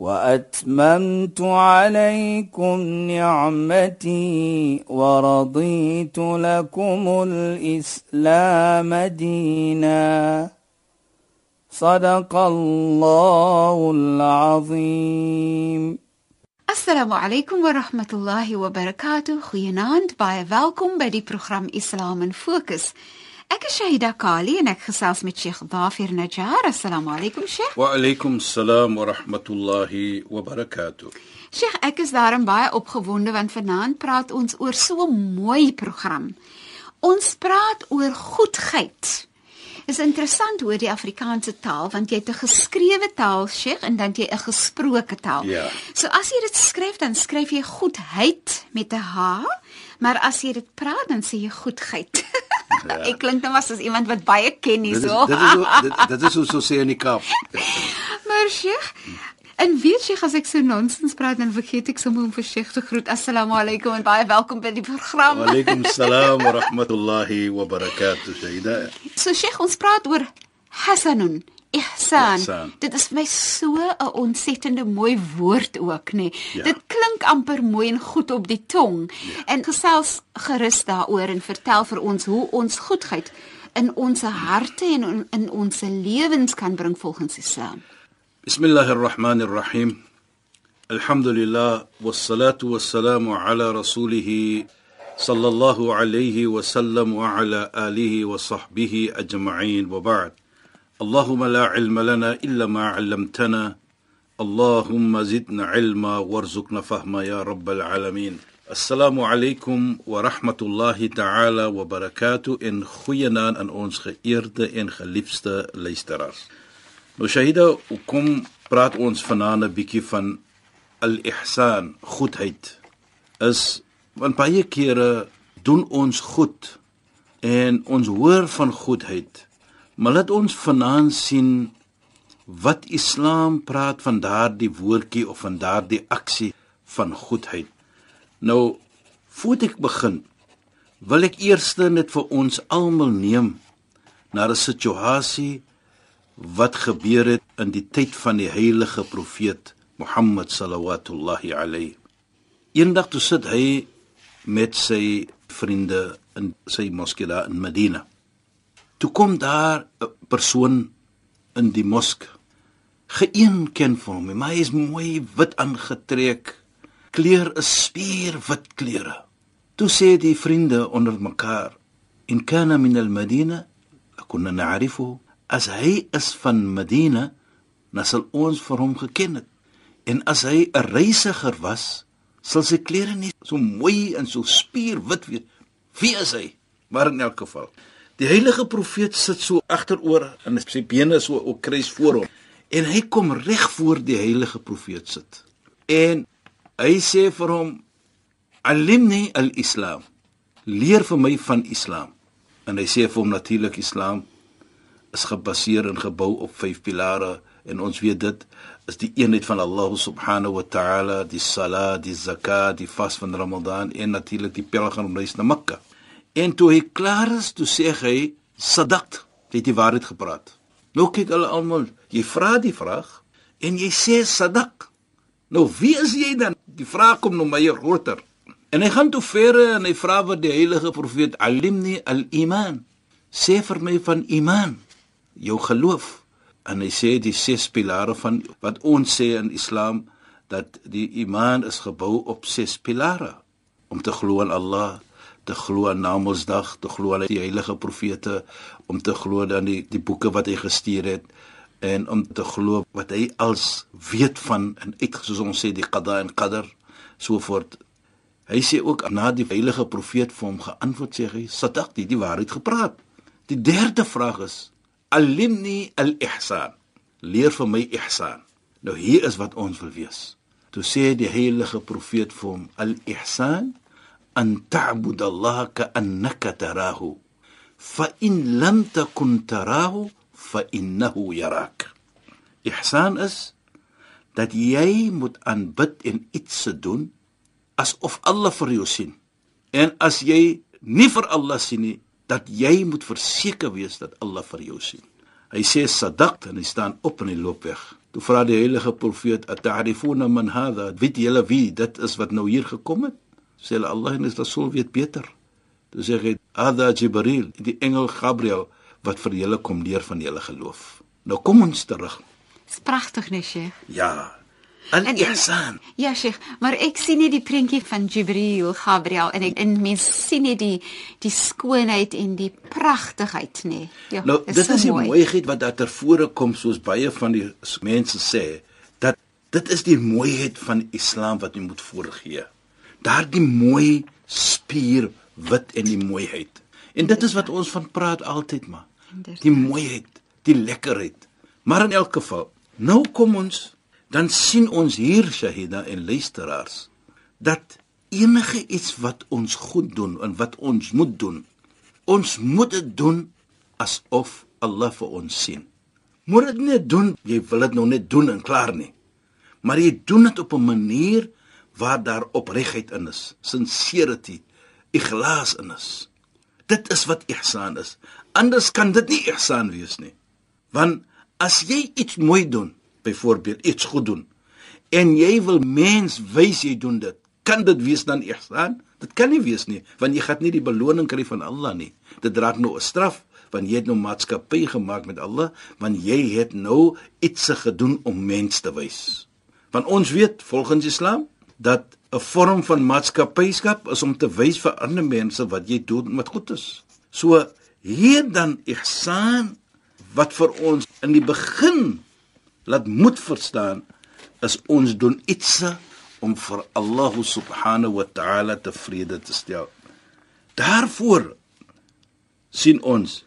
وأتممت عليكم نعمتي ورضيت لكم الإسلام دينا. صدق الله العظيم. السلام عليكم ورحمة الله وبركاته. خيانات باي فالكم بدي برنامج اسلام فوكس Ek is Shahida Kali en ek gesels met Sheikh Dafir Najjar. Assalamu alaykum Sheikh. Wa alaykum assalam wa rahmatullahi wa barakatuh. Sheikh, ek is daarom baie opgewonde want vanaand praat ons oor so 'n mooi program. Ons praat oor goedheid. Is interessant hoor die Afrikaanse taal want jy het 'n geskrewe taal, Sheikh, en dan jy 'n gesproke taal. Ja. So as jy dit skryf, dan skryf jy goedheid met 'n H, maar as jy dit praat, dan sê jy goedheid. Ja. Ek klink nou as iemand wat baie ken Dit is hierso. dit is dit, dit is hoe so sê in die Kaap. maar Sheikh, en weet jy as ek so nonsens praat dan vergeet ek sommer om Sheikh te groet. Assalamu alaykum en baie welkom by die program. Wa alaykum assalam wa rahmatullahi wa barakatuh. Shaida. So Sheikh, ons praat oor hasanun Ihsan. Ihsan. Dit is vir my so 'n ontsettende mooi woord ook, nê. Ja. Dit klink amper mooi en goed op die tong. Ja. En gesels gerus daaroor en vertel vir ons hoe ons goedheid in ons harte en in, ons lewens kan bring volgens Islam. Bismillahir Rahmanir Rahim. Alhamdulillah wassalatu wassalamu ala rasulih sallallahu alayhi wa sallam wa ala alihi wa sahbihi ajma'in wa ba'd. اللهم لا علم لنا إلا ما علمتنا اللهم زدنا علما وارزقنا فهما يا رب العالمين السلام عليكم ورحمة الله تعالى وبركاته إن خينا أن ons geëerde en geliefde luisteraars. Nou Shahida, kom praat ons vanaand 'n bietjie van al-ihsan, goedheid. Is want baie kere doen ons goed en ons hoor van goedheid. Maar laat ons vanaand sien wat Islam praat van daardie woordjie of van daardie aksie van goedheid. Nou, voordat ek begin, wil ek eers net vir ons almal neem na 'n situasie wat gebeur het in die tyd van die heilige profeet Mohammed sallallahu alayhi. Eendag toe sit hy met sy vriende in sy moskee daar in Medina. Toe kom daar 'n persoon in die mosk. Geen ken van hom, maar hy is mooi wit aangetrek. Kleur is spierwit kleure. Toe sê die vriende onder mekaar: "In kana min al-Madina, kunna na'rifu." As hy is van Medina, dan sal ons vir hom geken het. En as hy 'n reisiger was, sal sy klere nie so mooi en so spierwit wees. Wie is hy? Maar in elk geval, die heilige profeet sit so agteroor en sy bene so op kruis voor hom en hy kom reg voor die heilige profeet sit. En hy sê vir hom: "Alimni al-Islam." Leer vir my van Islam. En hy sê vir hom natuurlik Islam is gebaseer en gebou op vyf pilare en ons weet dit is die eenheid van Allah subhanahu wa ta'ala, die salat, die zakat, die vas van Ramadan en natuurlik die pelgrimreis na Mekka. En toe hy klaar is, toe sê hy sadaqt, jy het die waarheid gepraat. Nou kyk hulle almal, jy vra die vraag en jy sê sadaq. Nou wie is jy dan? Die vraag kom nou meer groter. En hy gaan toe verder en hy vra vir die heilige profeet, "Alimni al-iman." Sê vir my van iman, jou geloof. En hy sê die ses pilare van wat ons sê in Islam dat die iman is gebou op ses pilare om te glo in Allah, te glo aan Namedsdag, te glo aan die heilige profete, om te glo aan die die boeke wat hy gestuur het en om te glo wat hy als weet van en uit soos ons sê die qada en qadar so voort. Hy sê ook na die heilige profeet vir hom geantwoord sê hy sadaq die, die waarheid gepraat. Die derde vraag is alimni al-ihsan. Leer vir my ihsan. Nou hier is wat ons wil wees. Toe sê die heilige profeet vir hom: "Al-ihsan an ta'bud Allah ka'annaka tarahu, fa in lam takun tarahu fa innahu yarak." Ihsan is dat jy moet aanbid en iets se doen asof Allah vir jou sien. En as jy nie vir Allah sien nie, dat jy moet verseker wees dat Allah vir jou sien. Hy sê sadaq en hy staan op in die loopweg. Toe vra die heilige profeet: "Ata'rifuna man hadha?" Weet julle wie dit is wat nou hier gekom het? Sê hulle Allah en sy Rasul weet beter. Toe sê hy: "Hadha Jibril, die engel Gabriel wat vir julle kom leer van julle geloof." Nou kom ons terug. Dis pragtig, nee, Sheikh. Ja. Al-ihsan. Ja, Sheikh, maar ek sien nie die prentjie van Jibril, Gabriel en ek en mens sien nie die die skoonheid en die pragtigheid nie. Ja, Nou, dit so is die mooi. mooiheid wat daar ter vore kom soos baie van die mense sê dat dit is die mooiheid van Islam wat jy moet voorgee. Daardie mooi spier wit en die mooiheid. En dit is wat ons van praat altyd maar. Die mooiheid, die lekkerheid. Maar in elk geval, nou kom ons dan sien ons hier Shahida en luisteraars dat enige iets wat ons goed doen en wat ons moet doen Ons moet dit doen asof Allah vir ons sien. Moet dit net doen, jy wil dit nou net doen en klaar nie. Maar jy doen dit op 'n manier waar daar opregtheid in is, sincerity, ikhlaas in is. Dit is wat ihsan is. Anders kan dit nie ihsan wees nie. Want as jy iets mooi doen, byvoorbeeld iets goed doen, en jy wil mens wys jy doen dit, kan dit wees dan ihsan? Dit kan nie wees nie, want jy gaan nie die beloning kry van Allah nie. Dit raak nou 'n straf want jy het nou maatskappy gemaak met Allah, want jy het nou iets gedoen om mens te wys. Want ons weet volgens Islam dat 'n vorm van maatskappyskap is om te wys vir ander mense wat jy doen wat goed is. So hier dan ihsan wat vir ons in die begin laat moet verstaan is ons doen iets om vir Allah subhanahu wa ta'ala tevrede te stel. Daarvoor sien ons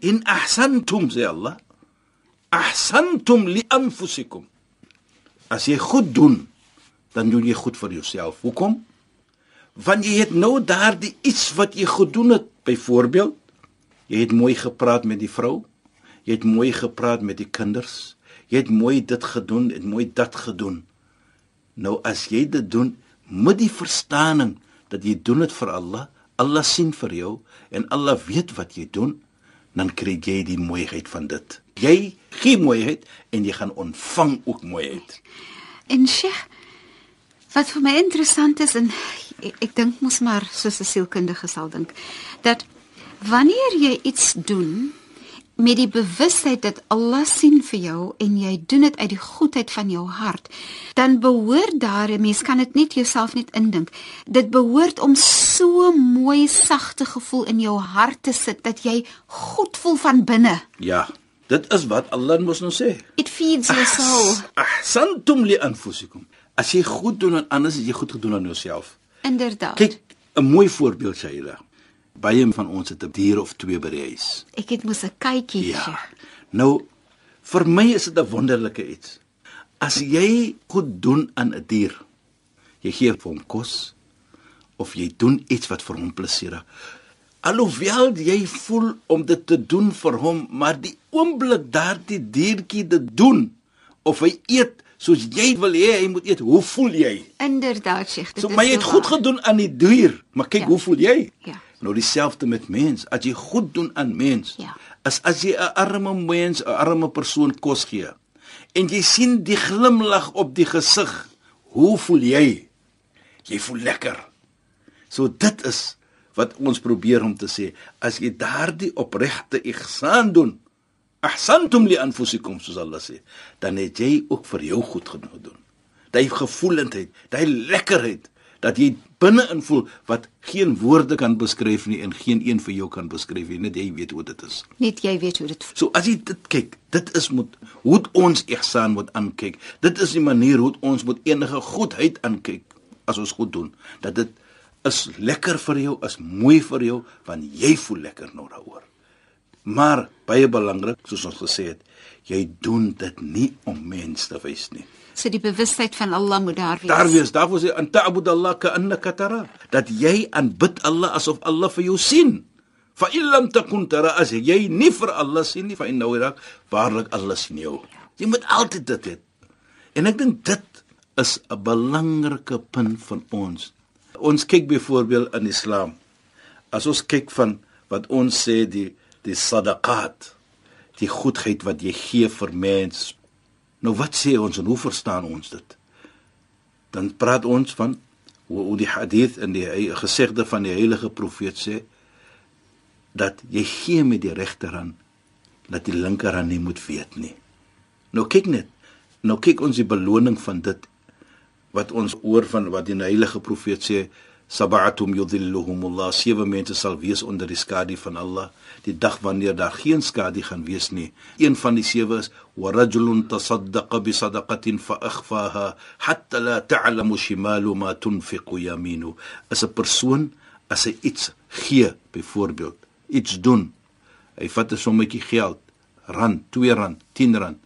in ahsantum sê Allah ahsantum li anfusikum as jy goed doen dan doen jy goed vir jouself. Hoekom? Want jy het nou daardie iets wat jy gedoen het. Byvoorbeeld jy het mooi gepraat met die vrou. Jy het mooi gepraat met die kinders. Jy het mooi dit gedoen en mooi dat gedoen. Nou as jy dit doen moet jy verstaaning dat jy doen dit vir Allah Allah sien vir jou en Allah weet wat jy doen dan kry jy die mooiheid van dit. Jy gee mooiheid en jy gaan ontvang ook mooiheid. En Sheikh, wat vir my interessant is en ek, ek dink mos maar soos 'n sielkundige sal dink, dat wanneer jy iets doen met die bewustheid dat Allah sien vir jou en jy doen dit uit die goedheid van jou hart, dan behoort daar 'n mens kan dit net jouself net indink. Dit behoort om so mooi sagte gevoel in jou hart te sit dat jy goed voel van binne. ja dit is wat Allah mos nou sê It feeds your soul. ahsantum li anfusikum as jy goed doen aan anders het jy goed gedoen aan jouself Inderdaad. kyk 'n mooi voorbeeld Shaila baie van ons het 'n dier of twee by die huis Ek het mos 'n kykie. Ja. Nou vir my is dit 'n wonderlike iets. As jy goed doen aan 'n dier, jy gee vir hom kos of jy doen iets wat vir hom plesier. Alhoewel jy voel om dit te doen vir hom, maar die oomblik daardie diertjie dit doen of hy eet soos jy wil hê hy moet eet, hoe voel jy? Inderdaad, Sheikh. dit So is maar jy het goed waar. gedoen aan die dier, maar kyk Ja. hoe voel jy? Ja. Nou dieselfde met mens. As jy goed doen aan mens, Ja. is as jy 'n arme mens, 'n arme persoon kos gee en jy sien die glimlag op die gesig, hoe voel jy? Jy voel lekker. So dit is wat ons probeer om te sê, as jy daardie opregte ihsan doen, ahsantum li anfusikum soos Allah sê, dan het jy ook vir jou goed gedoen. Daai gevoelendheid, daai lekkerheid dat jy binne-in voel wat geen woorde kan beskryf nie en geen een vir jou kan beskryf nie, net jy weet hoe dit is. Net jy weet hoe dit voel. So as jy dit kyk, dit is moet hoe ons ihsan moet aankyk. Dit is die manier hoe ons moet enige goedheid aankyk as ons goed doen. Dat dit is lekker vir jou, is mooi vir jou want jy voel lekker nou daaroor. Maar baie belangrik, soos ons gesê het, jy doen dit nie om mense te wys nie. So die bewustheid van Allah moet daar wees. Daar wees, daarvoor sê an ta'bud Allah ka annaka tara. Dat jy aanbid Allah asof Allah vir jou sien. Fa in lam takun tara as jy nie vir Allah sien nie, fa innahu yarak, waarlik Allah sien jou. Jy moet altyd dit hê. En ek dink dit is 'n belangrike punt van ons. Ons kyk byvoorbeeld in Islam. As ons kyk van wat ons sê die die sadaqat, die goedheid wat jy gee vir mense. Nou wat sê ons en hoe verstaan ons dit? Dan praat ons van hoe, die hadith en die gesegde van die heilige profeet sê dat jy gee met die regterhand dat die linkerhand nie moet weet nie. Nou kyk net. Nou kyk ons die beloning van dit wat ons oor van wat die heilige profeet sê sab'atum yudhilluhumullah. Sewe mense sal wees onder die skadu van Allah. Die dag wanneer daar geen skadu gaan wees nie. Een van die sewe is wa rajulun tasaddaqa bi sadaqatin fa akhfaha hatta la ta'lamu shimalu ma tunfiqu yaminu. As 'n persoon as hy iets gee byvoorbeeld iets doen hy vat 'n sommetjie geld rand 2 rand 10 rand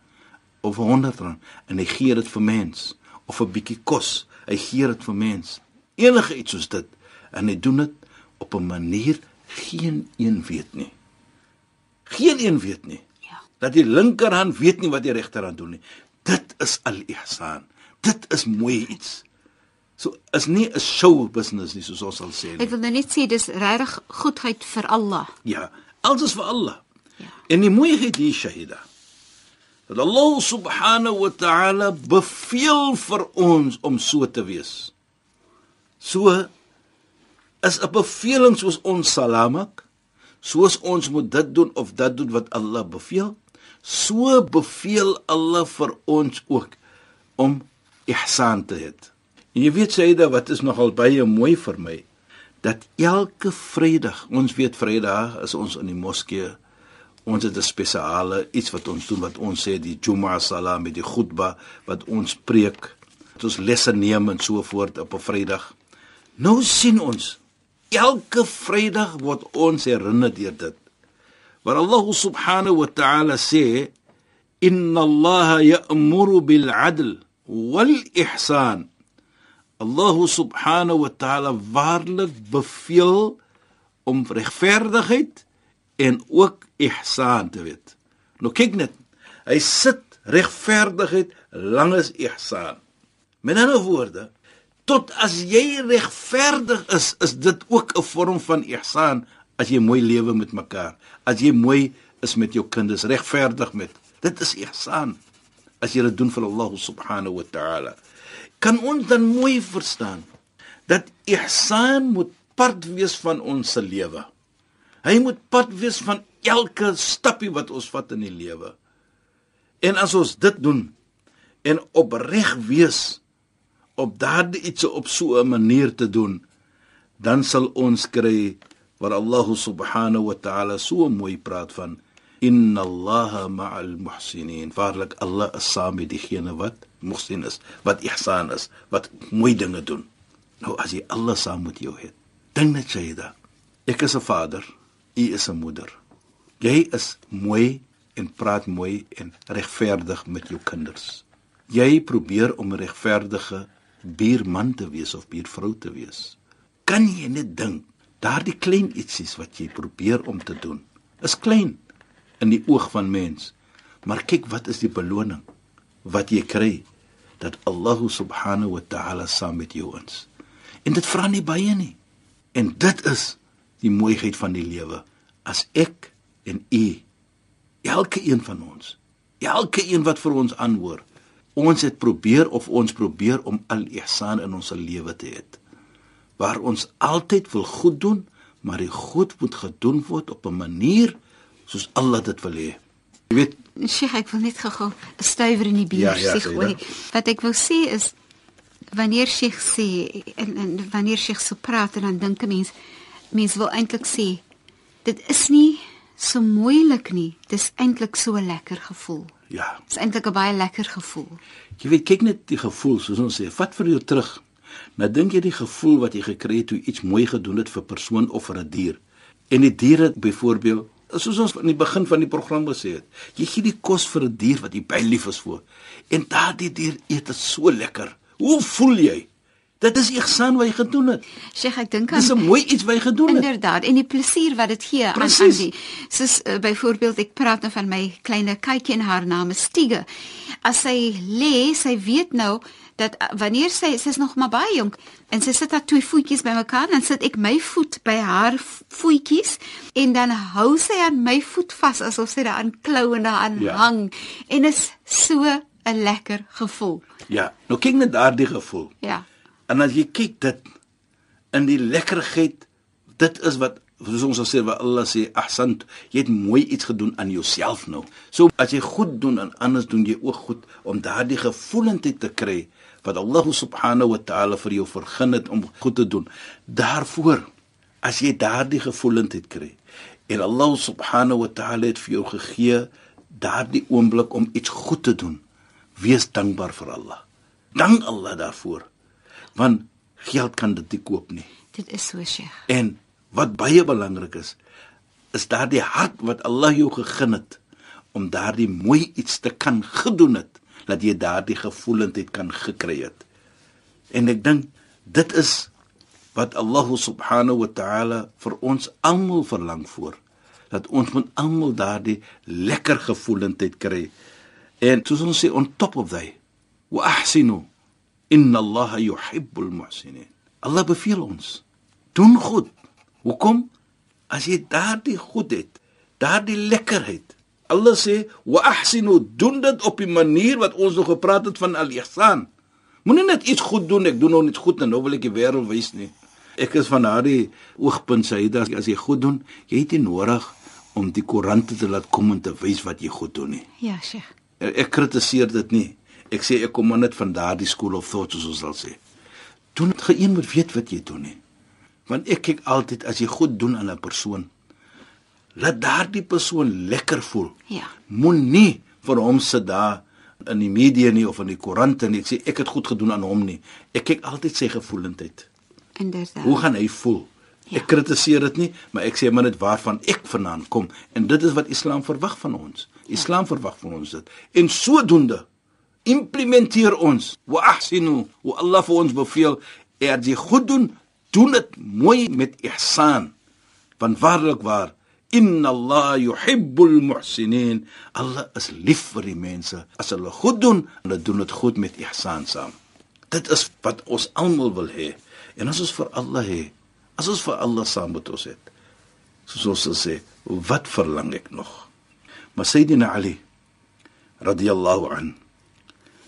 of 100 rand en hy gee dit vir mens of 'n bietjie kos hy gee dit vir mens enige iets soos dit en hy doen dit op 'n manier geen een weet nie. Geen een weet nie. Ja. Dat die linkerhand weet nie wat die regterhand doen nie. Dit is al-ihsan. Dit is mooi iets. So is nie 'n show business nie soos ons sal sê nie. Ek wil nou net sê dis regtig goedheid vir Allah. Ja, alles is vir Allah. Ja. En die mooiheid hier Shahida. Dat Allah subhanahu wa ta'ala beveel vir ons om so te wees. So is 'n beveling soos ons salamak, soos ons moet dit doen of dat doen wat Allah beveel, so beveel Allah vir ons ook om ihsan te hê. En jy weet Saida, wat is nogal baie mooi vir my, dat elke Vrydag, ons weet Vrydag is ons in die moskee Ons het 'n spesiale iets wat ons doen wat ons sê die Juma Salam met die khutba wat ons preek. Dat ons lesse neem en so voort op 'n Vrydag. Nou sien ons elke Vrydag word ons herinner deur dit. Want Allah subhanahu wa ta'ala sê inna Allah ya'muru bil 'adl wal ihsan. Allah subhanahu wa ta'ala waarlik beveel om regverdigheid en ook ihsan te weet. Nou kyk net, hy sit regverdigheid lank as ihsan. Met ander woorde, tot as jy regverdig is, is dit ook 'n vorm van ihsan as jy mooi lewe met mekaar, as jy mooi is met jou kinders, regverdig met. Dit is ihsan as jy dit doen vir Allah subhanahu wa ta'ala. Kan ons dan mooi verstaan dat ihsan moet part wees van ons se lewe. Hy moet part wees van elke stappie wat ons vat in die lewe. En as ons dit doen en opreg wees op daardie iets op so 'n manier te doen, dan sal ons kry wat Allah subhanahu wa ta'ala so mooi praat van inna allaha ma'al muhsinin. Waarlik Allah is saam met diegene wat muhsin is, wat ihsan is, wat mooi dinge doen. Nou as jy Allah saam met jou het, dink net jy da. Ek is 'n vader, u is 'n moeder. Jy is mooi en praat mooi en regverdig met jou kinders. Jy probeer om regverdige buurman te wees of buurvrou te wees. Kan jy net dink, daardie klein ietsies wat jy probeer om te doen, is klein in die oog van mens. Maar kyk wat is die beloning wat jy kry dat Allah subhanahu wa ta'ala saam met jou is. En dit vra nie baie nie. En dit is die mooiheid van die lewe. As ek en u elke een van ons, elke een wat vir ons aanhoor, ons het probeer of ons probeer om al-ihsan in ons lewe te hê. Waar ons altyd wil goed doen, maar die goed moet gedoen word op 'n manier soos Allah dit wil hê. Jy weet, Sheikh, ek wil net gou 'n stywer in die bier Ja, ja, gooi. Wat ek wil sê is wanneer Sheikh sê en, en wanneer Sheikh so praat en dan dink 'n mens mens wil eintlik sê dit is nie so moeilik nie. Dis eintlik so 'n lekker gevoel. ja, Dis eintlik 'n baie lekker gevoel. Jy weet kyk net die gevoel soos ons sê, vat vir jou terug. Nou dink jy die gevoel wat jy gekry het toe iets mooi gedoen het vir 'n persoon of vir 'n dier. En die dier het byvoorbeeld soos ons in die begin van die program gesê het, jy gee die kos vir 'n dier wat jy baie lief is vir. En daardie dier eet dit so lekker. Hoe voel jy? Dit is ihsan wat jy gedoen het. Sheikh, ek dink aan Dis 'n mooi iets wat jy gedoen het. Inderdaad, en die plesier wat dit gee aan aan Presies. die soos uh, byvoorbeeld ek praat nou van my kleine kykie en haar naam is Stige. As sy lê, sy weet nou dat uh, wanneer sy sy's nog maar baie jonk en sy sit haar twee voetjies bymekaar dan sit ek my voet by haar voetjies en dan hou sy aan my voet vas asof sy daaraan klou en daaraan Ja. hang en is so 'n lekker gevoel. Ja, nou kyk net daardie gevoel. Ja. En as jy kyk dit in die lekkerheid, dit is wat soos ons sal sê wat Allah sê, ahsant, jy het mooi iets gedoen aan jouself nou. So as jy goed doen aan anders doen jy ook goed om daardie gevoelendheid te kry wat Allah subhanahu wa ta'ala vir jou vergun het om goed te doen. Daarvoor as jy daardie gevoelendheid kry en Allah subhanahu wa ta'ala het vir jou gegee daardie oomblik om iets goed te doen, wees dankbaar vir Allah. Dank Allah daarvoor want geld kan dit nie koop nie. Dit is so, Sheikh. En wat baie belangrik is, is daardie hart wat Allah jou gegee het om daardie mooi iets te kan gedoen het, dat jy daardie gevoelendheid kan gekry het. En ek dink dit is wat Allah subhanahu wa ta'ala vir ons almal verlang voor dat ons moet almal daardie lekker gevoelendheid kry. En soos ons sê on top of that, wa ahsinu inna Allah yuhibbul muhsinin. Allah beveel ons doen goed. Hoekom? As jy daardie goed het, daardie lekkerheid. Allah sê wa ahsinu doen dit op die manier wat ons nog gepraat het van al-ihsan. Moenie net iets goed doen, ek doen nou net goed en nou wil ek die wêreld wys nie. Ek is van daardie oogpunt sê dat as jy goed doen, jy het nie nodig om die koerante te laat kom en te wys wat jy goed doen nie. Ja, Sheikh. Ek kritiseer dit nie. Ek sê ek kom maar net van daardie school of thought soos ons sal sê. Doen dit geen moet weet wat jy doen nie. Want ek kyk altyd as jy goed doen aan 'n persoon, laat daardie persoon lekker voel. Ja. Moenie vir hom sit daar in die media nie of in die koerante nie. Ek sê ek het goed gedoen aan hom nie. Ek kyk altyd sy gevoelendheid. Inderdaad. Hoe gaan hy voel? Ek kritiseer dit nie, maar ek sê maar net waarvan ek vanaand kom en dit is wat Islam verwag van ons. Islam verwag van ons dit. En sodoende implementeer ons wa ahsinu wa Allah vir ons beveel er jy goed doen, doen dit mooi met ihsan. Want waarlik waar Inna Allah yuhibbul muhsinin. Allah is lief vir die mense as hulle goed doen, hulle doen dit goed met ihsan saam. Dit is wat ons almal wil hê. En as ons vir Allah hê, as ons vir Allah saam met ons het, soos ons sal sê, wat verlang ek nog? Maar Sayyidina Ali radhiyallahu an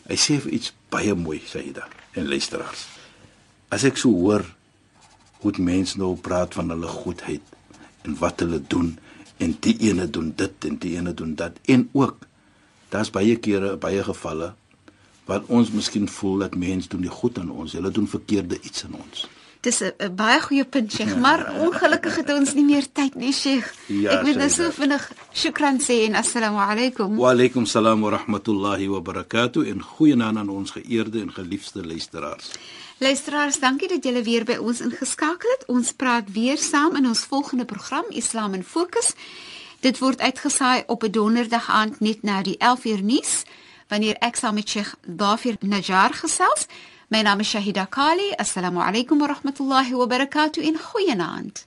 hy sê vir iets baie mooi Sayyida en luisteraars. As ek so hoor hoe mense nou praat van hulle goedheid en wat hulle doen en die ene doen dit en die ene doen dat en ook daar's baie kere baie gevalle wat ons miskien voel dat mense doen nie goed aan ons, hulle doen verkeerde iets aan ons. Dis 'n baie goeie punt, Sheikh, maar ongelukkig het ons nie meer tyd nie, Sheikh. Ja, Ek wil nou so dit. vinnig shukran sê en assalamu alaykum. Wa alaykum salaam wa rahmatullahi wa barakatuh en goeienaand aan ons geëerde en geliefde luisteraars. Luisteraars, dankie dat julle weer by ons ingeskakel het. Ons praat weer saam in ons volgende program Islam in Fokus. Dit word uitgesaai op 'n donderdag aand net na die 11uur nuus wanneer ek saam met Sheikh Dafir Najjar gesels. My naam is Shahida Kali. Assalamu alaykum wa rahmatullahi wa barakatuh en goeienaand.